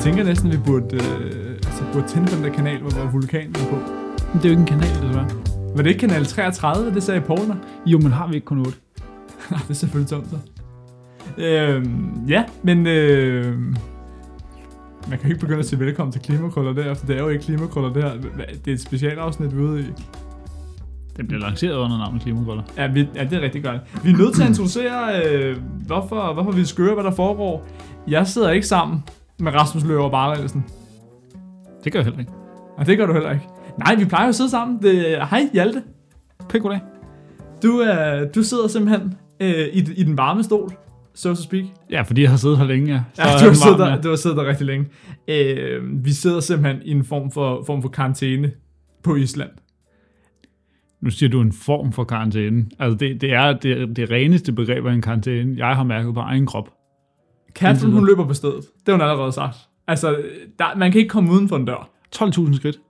tænker næsten, at vi burde, øh, altså, burde tænde på den der kanal, hvor, hvor vulkanen er på. Men det er jo ikke en kanal, det var. Var det ikke kanal 33, det sagde Paul Jo, men har vi ikke kun 8? Nej, det er selvfølgelig tomt så. Øhm, ja, men øh, man kan ikke begynde at sige velkommen til Klimakrøller derefter. Det er jo ikke Klimakrøller det her. Det er et specialafsnit, vi er ude i. Den bliver lanceret under navnet Klimakrøller. Ja, vi, ja, det er rigtig godt. Vi er nødt til at introducere, øh, hvorfor, hvorfor vi skøre, hvad der foregår. Jeg sidder ikke sammen med Rasmus Løver og Barlelsen. Det gør jeg heller ikke. Og det gør du heller ikke. Nej, vi plejer jo at sidde sammen. Det, hej Hjalte. Pæk goddag. Du, øh, du sidder simpelthen øh, i, i den varme stol, so to speak. Ja, fordi jeg har siddet her længe, ja. Ja, du har, siddet der, ja. du har siddet der rigtig længe. Øh, vi sidder simpelthen i en form for, form for karantæne på Island. Nu siger du en form for karantæne. Altså, det, det er det, det reneste begreb af en karantæne, jeg har mærket på egen krop. Catherine, hun løber på stedet. Det har hun allerede sagt. Altså, der, man kan ikke komme uden for en dør. 12.000 skridt.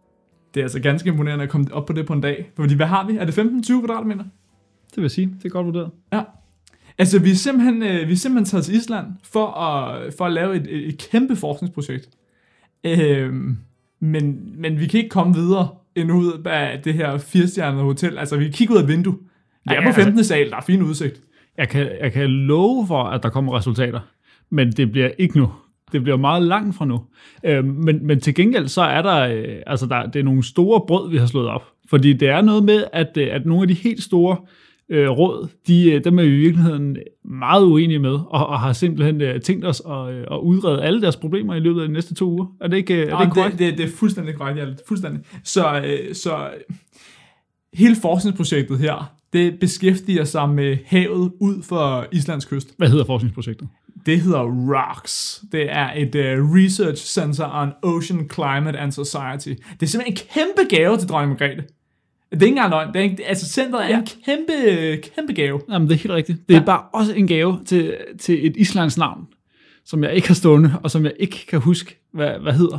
Det er altså ganske imponerende at komme op på det på en dag. Fordi hvad har vi? Er det 15-20 kvadratmeter? Det vil jeg sige. Det er godt vurderet. Ja. Altså, vi er simpelthen, øh, vi er simpelthen taget til Island for at, for at lave et, et, et kæmpe forskningsprojekt. Øhm, men, men vi kan ikke komme videre end ud af det her firestjernede hotel. Altså, vi kigger ud af et vindue. Vi er på altså- 15. sal, der er fin udsigt. Jeg kan, jeg kan love for, at der kommer resultater. Men det bliver ikke nu. Det bliver meget langt fra nu. Øh, men, men til gengæld, så er der, øh, altså der, det er nogle store brød, vi har slået op. Fordi det er noget med, at, øh, at nogle af de helt store øh, råd, de, øh, dem er vi i virkeligheden meget uenige med, og, og har simpelthen øh, tænkt os at, øh, at udrede alle deres problemer i løbet af de næste to uger. Er det ikke, øh, er det Og ikke det, korrekt? det, det er fuldstændig korrekt, Hjalte. Fuldstændig. Så, øh, så hele forskningsprojektet her, det beskæftiger sig med havet ud for Islands kyst. Hvad hedder forskningsprojektet? Det hedder ROCS. Det er et uh, Research Center on Ocean Climate and Society. Det er simpelthen en kæmpe gave til dronning Margrethe. Det er ikke engang løgn. Det er ikke, altså centret er ja. en kæmpe, kæmpe gave. Jamen, det er helt rigtigt. Det er Ja. bare også en gave til, til et islands navn, som jeg ikke har stående, og som jeg ikke kan huske, hvad, hvad hedder.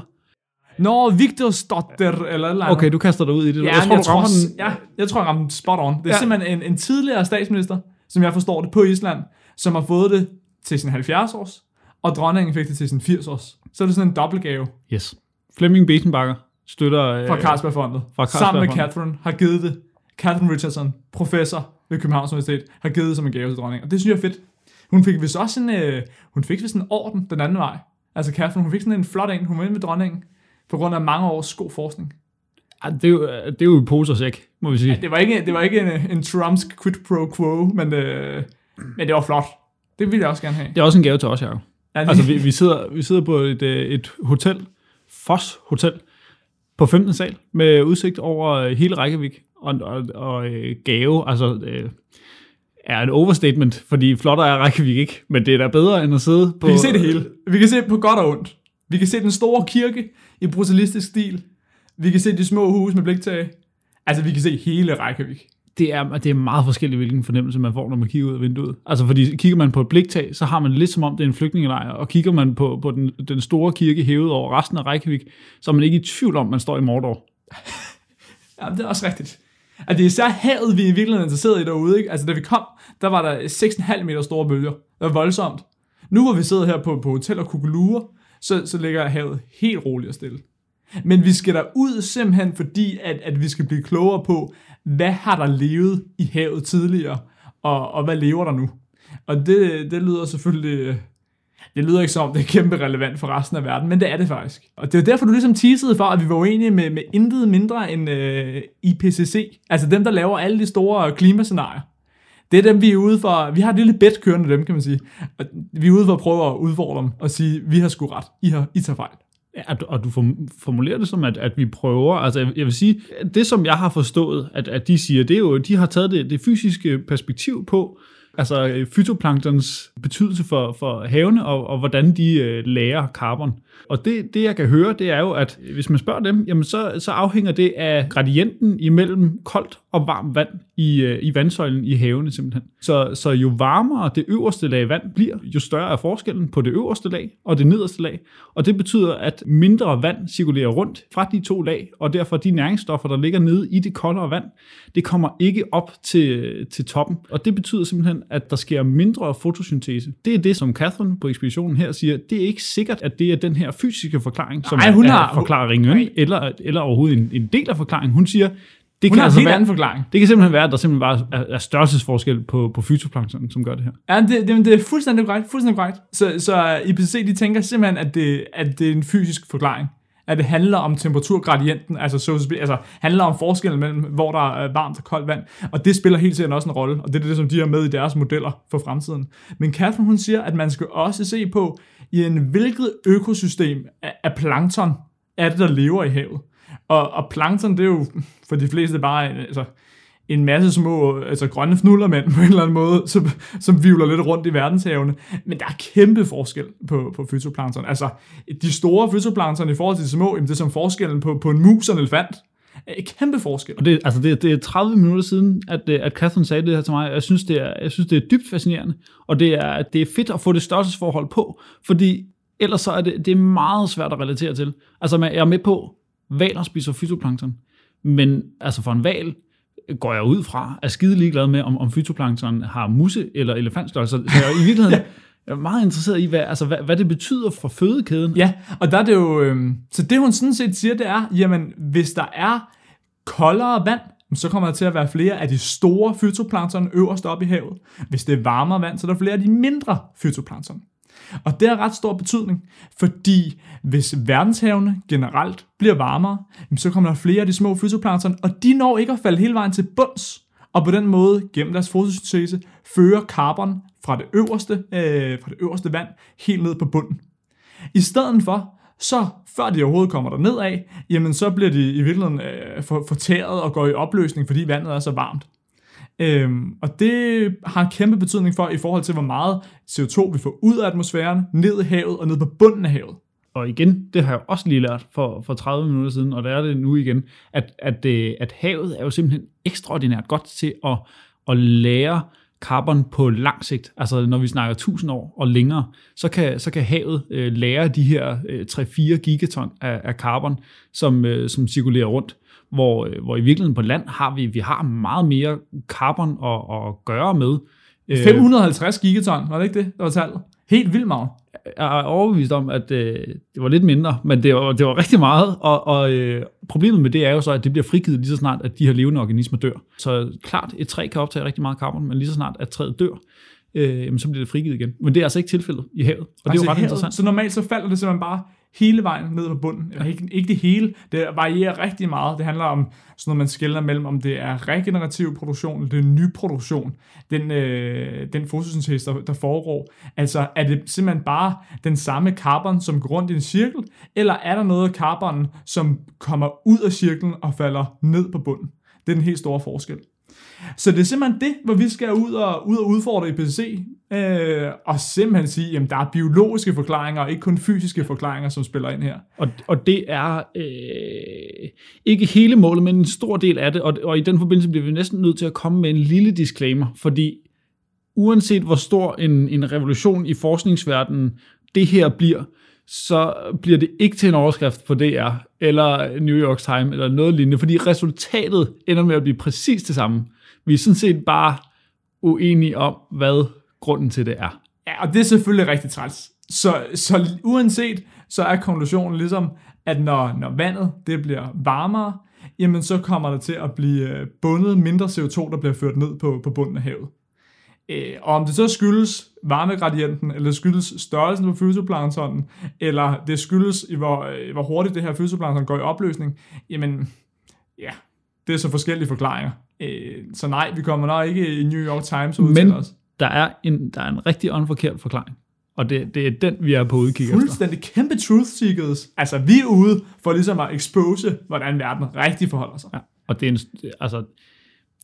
Nå, Victor Stotter eller eller andet. Okay, du kaster dig ud i det. Ja, jeg tror, jeg, du rammer tror, den. ja, jeg tror, jeg rammer den spot on. Det er. Ja. simpelthen en, en tidligere statsminister, som jeg forstår det, på Island, som har fået det til sin 70 års, og dronningen fik det til sin 80 års. Så er det sådan en dobbeltgave Yes. Flemming Besenbakker støtter... Øh, fra Carlsbergfondet. fra Sammen med Carlsbergfondet. Catherine har givet det. Catherine Richardson, professor ved Københavns Universitet, har givet det som en gave til dronningen. Og det synes jeg er fedt. Hun fik vist også en, øh, hun fik vist en orden den anden vej. Altså Catherine, hun fik sådan en flot en. Hun var inde med dronningen på grund af mange års god forskning. Ej, det, er jo, det er jo i pose og sæk, må vi sige. Det var ikke, det var ikke en, en Trumpsk quid pro quo, men, øh, men det var flot. Det ville jeg også gerne have. Det er også en gave til os, Jacob. Ja, Altså, vi, vi, sidder, vi sidder på et, øh, et hotel, Foss Hotel, på 15. sal, med udsigt over øh, hele Reykjavik, og, og, og øh, gave, altså, øh, er en overstatement, fordi flottere er Reykjavik ikke, men det er da bedre end at sidde på... vi kan se det hele. Vi kan se på godt og ondt. Vi kan se den store kirke i brutalistisk stil. Vi kan se de små huse med bliktag. Altså, vi kan se hele Reykjavik det er, det er meget forskelligt, hvilken fornemmelse man får, når man kigger ud af vinduet. Altså fordi kigger man på et bliktag, så har man lidt som om, det er en flygtningelejr, og kigger man på, på den, den store kirke hævet over resten af Reykjavik, så er man ikke i tvivl om, man står i Mordor. Ja, det er også rigtigt. Altså, det er især havet, vi er i virkeligheden interesseret i derude. Ikke? Altså, da vi kom, der var der 6,5 meter store bølger. Det var voldsomt. Nu hvor vi sidder her på, på hotel og kukulure, så, så ligger havet helt roligt og stille. Men vi skal der ud simpelthen fordi, at, at vi skal blive klogere på, hvad har der levet i havet tidligere, og, og hvad lever der nu? Og det, det lyder selvfølgelig... Øh, det lyder ikke som, om det er kæmpe relevant for resten af verden, men det er det faktisk. Og det er derfor, du ligesom teasede for, at vi var uenige med, med intet mindre end øh, IPCC. Altså dem, der laver alle de store klimascenarier. Det er dem, vi er ude for. Vi har et lille bet kørende dem, kan man sige. Og vi er ude for at prøve at udfordre dem og sige, vi har sgu ret. I, har, I tager fejl. Ja, og du- formulerer det som, at, at vi prøver, altså jeg, jeg vil sige, det som jeg har forstået, at, at de siger, det er jo, de har taget det, det fysiske perspektiv på, altså øh, fytoplanktons betydelse for, for havene, og, og hvordan de øh, lærer carbon. Og det, det, jeg kan høre, det er jo, at hvis man spørger dem, jamen så, så afhænger det af gradienten imellem koldt og varmt vand i, øh, i vandsøjlen i havene simpelthen. Så, så jo varmere det øverste lag vand bliver, jo større er forskellen på det øverste lag og det nederste lag. Og det betyder, at mindre vand cirkulerer rundt fra de to lag, og derfor de næringsstoffer, der ligger nede i det koldere vand, det kommer ikke op til, til toppen. Og det betyder simpelthen, at der sker mindre fotosyntese. Det er det, som Catherine på ekspeditionen her siger. Det er ikke sikkert, at det er den her fysiske forklaring, som Nej, hun er, har- forklaringen, Nej. eller, eller overhovedet en, en del af forklaringen. Hun siger, det Hun kan altså være, anden forklaring. det kan simpelthen være, at der simpelthen bare er, er størrelsesforskel på, på fytoplankton, som gør det her. Ja, det, det, det er fuldstændig korrekt, fuldstændig korrekt. Så, så IPCC, de tænker simpelthen, at det, at det er en fysisk forklaring. At det handler om temperaturgradienten, altså, so speak, altså handler om forskellen mellem, hvor der er varmt og koldt vand. Og det spiller helt sikkert også en rolle, og det er det, som de har med i deres modeller for fremtiden. Men Catherine, hun siger, at man skal også se på, i en hvilket økosystem af, plankton er det, der lever i havet. Og, og plankton, det er jo for de fleste bare altså, en masse små altså grønne fnullermænd på en eller anden måde, som, som vivler lidt rundt i verdenshavene. Men der er kæmpe forskel på, på fytoplankton. Altså, de store fytoplankton i forhold til de små, jamen, det er som forskellen på, på en mus og en elefant. Øh, kæmpe forskel. Og det, altså det, det er 30 minutter siden, at, øh, at Catherine sagde det her til mig. Jeg synes, det er, jeg synes, det er dybt fascinerende. Og det er, det er fedt at få det størrelsesforhold på, fordi ellers så er det, det er meget svært at relatere til. Altså, jeg er med på, valer spiser fytoplankton. Men altså for en val går jeg ud fra, er skide ligeglad med, om, om fytoplankton har musse eller elefantstørrelse. Så jeg er i virkeligheden jeg er meget interesseret i, hvad, altså, hvad, hvad det betyder for fødekæden. Ja, og der er det jo... Øh, så det hun sådan set siger, det er, jamen, hvis der er koldere vand, så kommer der til at være flere af de store fytoplankton øverst oppe i havet. Hvis det er varmere vand, så er der flere af de mindre fytoplankton. Og det har ret stor betydning, fordi hvis verdenshavene generelt bliver varmere, jamen, så kommer der flere af de små fytoplankton, og de når ikke at falde hele vejen til bunds, og på den måde, gennem deres fotosyntese, fører carbon fra det øverste, øh, fra det øverste vand helt ned på bunden. I stedet for, så før de overhovedet kommer der ned af, jamen så bliver de i virkeligheden øh, fortæret og går i opløsning, fordi vandet er så varmt. Øhm, og det har en kæmpe betydning for, i forhold til, hvor meget CO2 vi får ud af atmosfæren, ned i havet og ned på bunden af havet. og igen, det har jeg også lige lært for, for 30 minutter siden, og det er det nu igen, at, at, øh, at havet er jo simpelthen ekstraordinært godt til at, at lære carbon på lang sigt. Altså når vi snakker 1000 år og længere, så kan, så kan havet øh, lære de her øh, 3-4 gigaton af, af carbon, som, øh, som cirkulerer rundt. Hvor, øh, hvor i virkeligheden på land har vi, vi har meget mere carbon at, at gøre med. Øh, 550 gigaton, var det ikke det, der var tallet? Helt vildt meget. jeg er overbevist om, at øh, det var lidt mindre, men det var, det var rigtig meget, og, og øh, problemet med det er jo så, at det bliver frigivet lige så snart, at de her levende organismer dør. Så klart, et træ kan optage rigtig meget carbon, men lige så snart, at træet dør, øh, så bliver det frigivet igen. Men det er altså ikke tilfældet i havet, og det er Altså, jo ret havet, interessant. Så normalt så falder det simpelthen bare hele vejen ned på bunden. Eller ikke, ikke det hele. Det varierer rigtig meget. Det handler om sådan noget, man skiller mellem, om det er regenerativ produktion, eller det er nyproduktion. Den, øh, den fotosyntese, der, der foregår. Altså, er det simpelthen bare den samme carbon, som går rundt i en cirkel, eller er der noget af carbon, som kommer ud af cirklen og falder ned på bunden? Det er den helt store forskel. Så det er simpelthen det, hvor vi skal ud og, ud og udfordre IPCC, øh, og simpelthen sige, at der er biologiske forklaringer, og ikke kun fysiske forklaringer, som spiller ind her. Og, og det er øh, ikke hele målet, men en stor del af det, og, og i den forbindelse bliver vi næsten nødt til at komme med en lille disclaimer, fordi uanset hvor stor en, en revolution i forskningsverdenen det her bliver, så bliver det ikke til en overskrift på DR, eller New York Times, eller noget lignende, fordi resultatet ender med at blive præcis det samme. Vi er sådan set bare uenige om, hvad grunden til det er. Ja, og det er selvfølgelig rigtig træls. Så, så uanset, så er konklusionen ligesom, at når, når vandet det bliver varmere, jamen så kommer der til at blive øh, bundet mindre CO2, der bliver ført ned på, på bunden af havet. Øh, og om det så skyldes varmegradienten, eller skyldes størrelsen på fytoplanktonen, eller det skyldes, i hvor, øh, hvor hurtigt det her fytoplankton går i opløsning, jamen, ja, det er så forskellige forklaringer. Øh, så nej, vi kommer nok ikke i New York Times ud Men os. der er en, der er en rigtig unforkert forklaring, og det, det er den, vi er på udkig efter. Fuldstændig kæmpe truth seekers. Altså, vi er ude for ligesom at expose, hvordan verden rigtig forholder sig. Ja, og det er en, altså,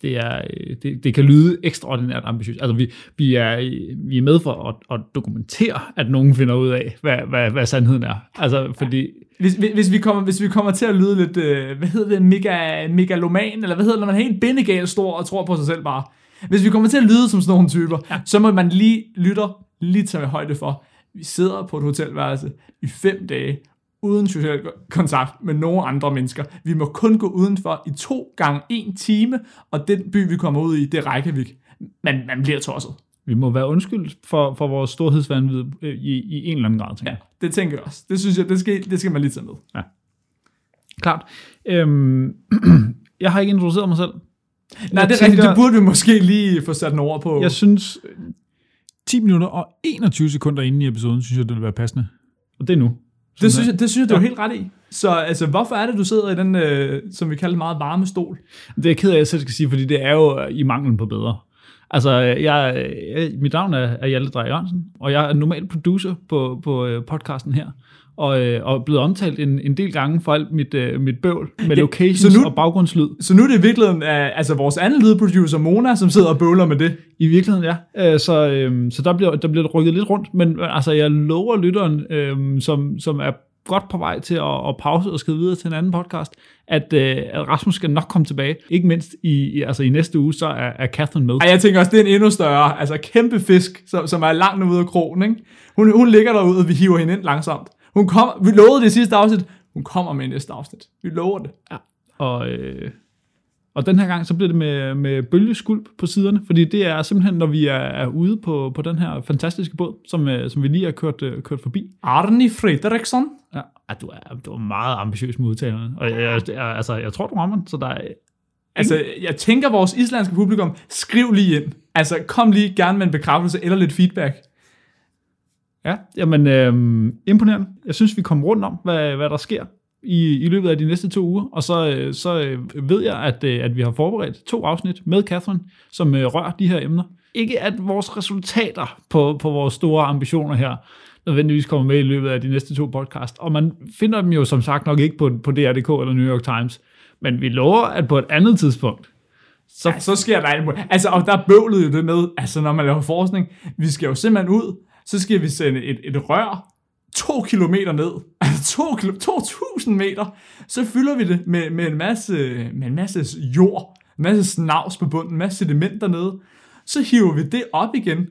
det, er, øh, det, det kan lyde ekstraordinært ambitiøst. Altså, vi, vi, er, vi er med for at, at dokumentere, at nogen finder ud af, hvad, hvad, hvad sandheden er. Altså, fordi... Hvis, hvis, hvis, vi kommer, hvis vi kommer til at lyde lidt, øh, hvad hedder det, mega, megaloman, eller hvad hedder det, når man er helt bindegal stor og tror på sig selv bare. Hvis vi kommer til at lyde som sådan nogle typer, ja. så må man lige lytter lige tage højde for. Vi sidder på et hotelværelse i fem dage, uden social kontakt med nogen andre mennesker. Vi må kun gå udenfor i to gange en time, og den by, vi kommer ud i, det er Reykjavik. Man, man bliver tosset. Vi må være undskyld for, for vores storhedsvandvid øh, i, i en eller anden grad, tænker Ja, jeg. det tænker jeg også. Det synes jeg, det skal, det skal man lige tage med. Klart. Øhm, jeg har ikke introduceret mig selv. Nej, Jeg det er rigtigt. tænker- Det burde vi måske lige få sat en ord på. Jeg synes, øh, 10 minutter og 21 sekunder inde i episoden, synes jeg, det vil være passende. Og det er nu. Det synes jeg, det synes jeg, du er Ja. helt ret i. Så altså, hvorfor er det, du sidder i den, øh, som vi kalder meget varme stol? Det er jeg ked af, at jeg selv skal sige, fordi det er jo i manglen på bedre. Altså, jeg, jeg, mit navn er, er Hjalte Drej Jørgensen, og jeg er normal producer på, på øh, podcasten her, og, øh, og blevet omtalt en, en del gange for alt mit, øh, mit bøvl med Ja, locations så nu- og baggrundslyd. Så nu er det i virkeligheden uh, altså vores anden lydproducer, Mona, som sidder og bøvler med det. I virkeligheden, ja. Øh, Så, øh, så der, bliver, der bliver rykket lidt rundt, men øh, altså, jeg lover lytteren, øh, som, som er godt på vej til at, at pause og skrive videre til en anden podcast, at, øh, at Rasmus skal nok komme tilbage. Ikke mindst i, i, altså i næste uge, så er, er Catherine med. Ej, jeg tænker også, det er en endnu større, altså kæmpe fisk, som, som er langt ude af krogen, ikke? Hun, hun ligger derude, og vi hiver hende ind langsomt. Hun kom, vi lovede det sidste afsnit. Hun kommer med i næste afsnit. Vi lover det. Og, øh, og den her gang, så bliver det med, med bølgeskulp på siderne, fordi det er simpelthen, når vi er, er ude på, på den her fantastiske båd, som, øh, som vi lige har kørt, øh, kørt forbi. Arne Fredriksson. Ja, ja, du, er, du er meget ambitiøs med udtalerne, og jeg, jeg, jeg, altså, jeg tror, du rammer den, så der er... Altså, jeg tænker vores islandske publikum, skriv lige ind. Altså, kom lige gerne med en bekræftelse eller lidt feedback. Ja, jamen øh, imponerende. Jeg synes, vi kommer rundt om, hvad, hvad der sker i, i løbet af de næste to uger, og så, øh, så øh, ved jeg, at, øh, at vi har forberedt to afsnit med Catherine, som rører de her emner. Ikke at vores resultater på, på vores store ambitioner her nødvendigvis kommer med i løbet af de næste to podcast, og man finder dem jo som sagt nok ikke på, på DR.dk eller New York Times, men vi lover, at på et andet tidspunkt, så Ja, så sker der alt muligt. Altså, og der er bøvlet jo det med, altså når man laver forskning, vi skal jo simpelthen ud, så skal vi sende et, et rør to kilometer ned, altså to, to tusind meter, så fylder vi det med, med, en masse, med en masse jord, en masse snavs på bunden, en masse sediment dernede, så hiver vi det op igen,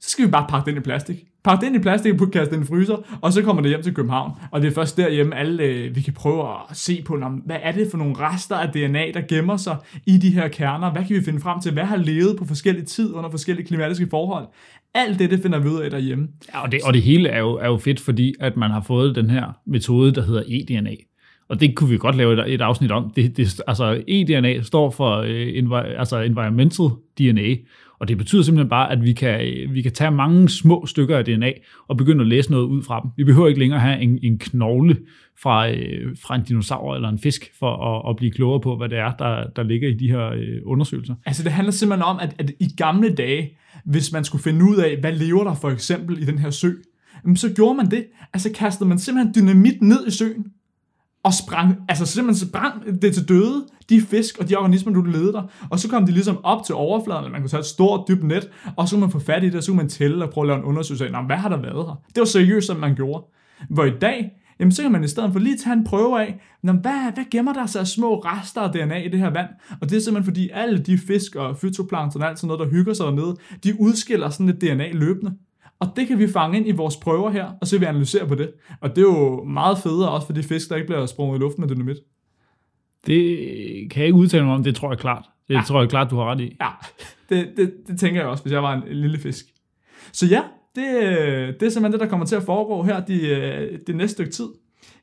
så skal vi bare pakke det ind i plastik. Pakke det ind i plastik og kaste det i fryser, og så kommer det hjem til København. Og det er først derhjemme, alle, øh, vi kan prøve at se på, hvad er det for nogle rester af DNA, der gemmer sig i de her kerner? Hvad kan vi finde frem til? Hvad har levet på forskellige tid under forskellige klimatiske forhold? Alt det, det finder vi ud af derhjemme. Ja, og det, og det hele er jo, er jo fedt, fordi at man har fået den her metode, der hedder eDNA. Og det kunne vi godt lave et, et afsnit om. Det, det, altså eDNA står for øh, envi, altså environmental DNA, og det betyder simpelthen bare, at vi kan, vi kan tage mange små stykker af DNA og begynde at læse noget ud fra dem. Vi behøver ikke længere have en, en knogle fra, øh, fra en dinosaur eller en fisk for at, at blive klogere på, hvad det er, der, der ligger i de her øh, undersøgelser. Altså det handler simpelthen om, at, at i gamle dage, hvis man skulle finde ud af, hvad lever der for eksempel i den her sø, så gjorde man det. Altså kastede man simpelthen dynamit ned i søen, og sprang, altså simpelthen sprang det til døde, de fisk og de organismer, du leder der, og så kom de ligesom op til overfladen, eller man kunne tage et stort, dybt net, og så kunne man få fat i det, og så kunne man tælle og prøve at lave en undersøgelse af, hvad har der været her? Det var seriøst, som man gjorde. Hvor i dag, jamen så kan man i stedet for lige tage en prøve af, "Nå, hvad, hvad gemmer der sig af små rester af DNA i det her vand? Og det er simpelthen fordi, alle de fisk og fytoplankton og alt sådan noget, der hygger sig dernede, de udskiller sådan et DNA løbende. Og det kan vi fange ind i vores prøver her, og så vil vi analysere på det. Og det er jo meget federe også for de fisk, der ikke bliver sprunget i luften med dynamit. Det kan jeg ikke udtale mig om, det tror jeg klart. Det Ja. tror jeg klart, du har ret i. Ja, det, det, det tænker jeg også, hvis jeg var en, en lille fisk. Så ja, det, det er simpelthen det, der kommer til at foregå her de, det næste stykke tid.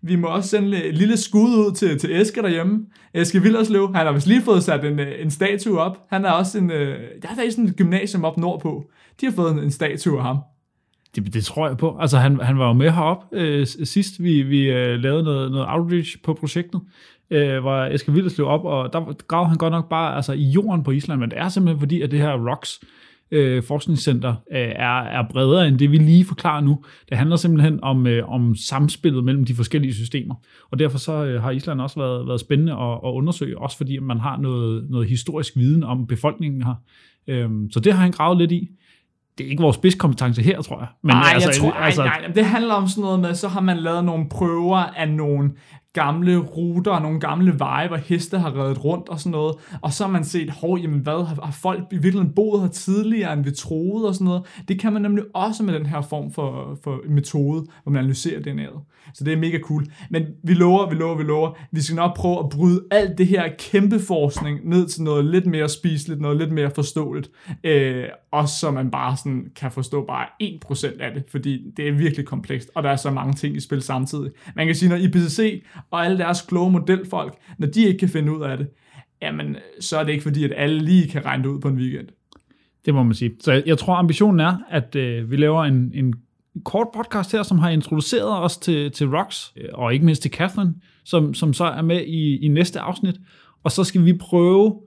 Vi må også sende et lille skud ud til, til Eske derhjemme. Eske Villerslev, han har vist lige fået sat en, en statue op. Han er også en, øh, der er der sådan et gymnasium op nordpå. De har fået en, en statue af ham. Det, det tror jeg på. Altså, han, han var jo med herop øh, sidst, vi, vi øh, lavede noget, noget outreach på projektet, øh, hvor Eske løb op, og der gravede han godt nok bare altså, i jorden på Island, men det er simpelthen fordi, at det her ROCKS, øh, forskningscenter øh, er, er bredere end det, vi lige forklarer nu. Det handler simpelthen om, øh, om samspillet mellem de forskellige systemer, og derfor så øh, har Island også været, været spændende at, at undersøge, også fordi man har noget, noget historisk viden om befolkningen her. Øh, så det har han gravet lidt i. Det er ikke vores spidskompetence her, tror jeg. Men nej, altså, jeg tror, altså, nej, nej, det handler om sådan noget med, så har man lavet nogle prøver af nogle gamle ruter og nogle gamle veje, hvor heste har reddet rundt og sådan noget. Og så har man set, hov, jamen hvad, har, har folk i virkeligheden boet her tidligere, end vi troede og sådan noget. Det kan man nemlig også med den her form for, for metode, hvor man analyserer DNA'et. Så det er mega cool. Men vi lover, vi lover, vi lover, vi skal nok prøve at bryde alt det her kæmpe forskning ned til noget lidt mere spiseligt, noget lidt mere forståeligt. Øh, også så man bare sådan kan forstå bare 1% af det, fordi det er virkelig komplekst, og der er så mange ting i spil samtidig. Man kan sige, når IPCC og alle deres kloge modelfolk, når de ikke kan finde ud af det, jamen, så er det ikke fordi, at alle lige kan regne det ud på en weekend. Det må man sige. Så jeg, jeg tror, ambitionen er, at øh, vi laver en, en kort podcast her, som har introduceret os til, til Rox, øh, og ikke mindst til Catherine, som, som så er med i, i næste afsnit. Og så skal vi prøve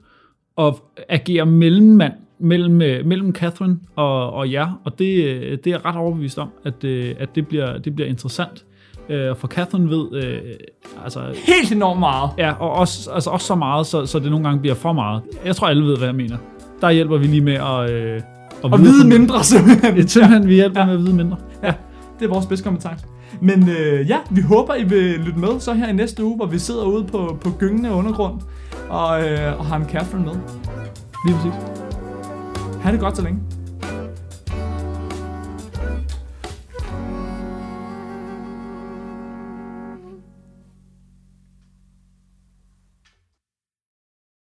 at agere mellemmand mellem, øh, mellem Catherine og, og jer, og det, øh, det er jeg ret overbevist om, at, at det, bliver, det bliver interessant. For Catherine ved... Øh, altså, Helt enormt meget. Ja, og også, altså også så meget, så, så det nogle gange bliver for meget. Jeg tror, alle ved, hvad jeg mener. Der hjælper vi lige med at... Øh, at og vide mindre, simpelthen. Er simpelthen, vi hjælper ja. med at vide mindre. Ja, det er vores spidskompetence. Men øh, ja, vi håber, I vil lytte med så her i næste uge, hvor vi sidder ude på, på gyngende undergrund og, øh, og har en Catherine med. Lige præcis. Ha' det godt så længe.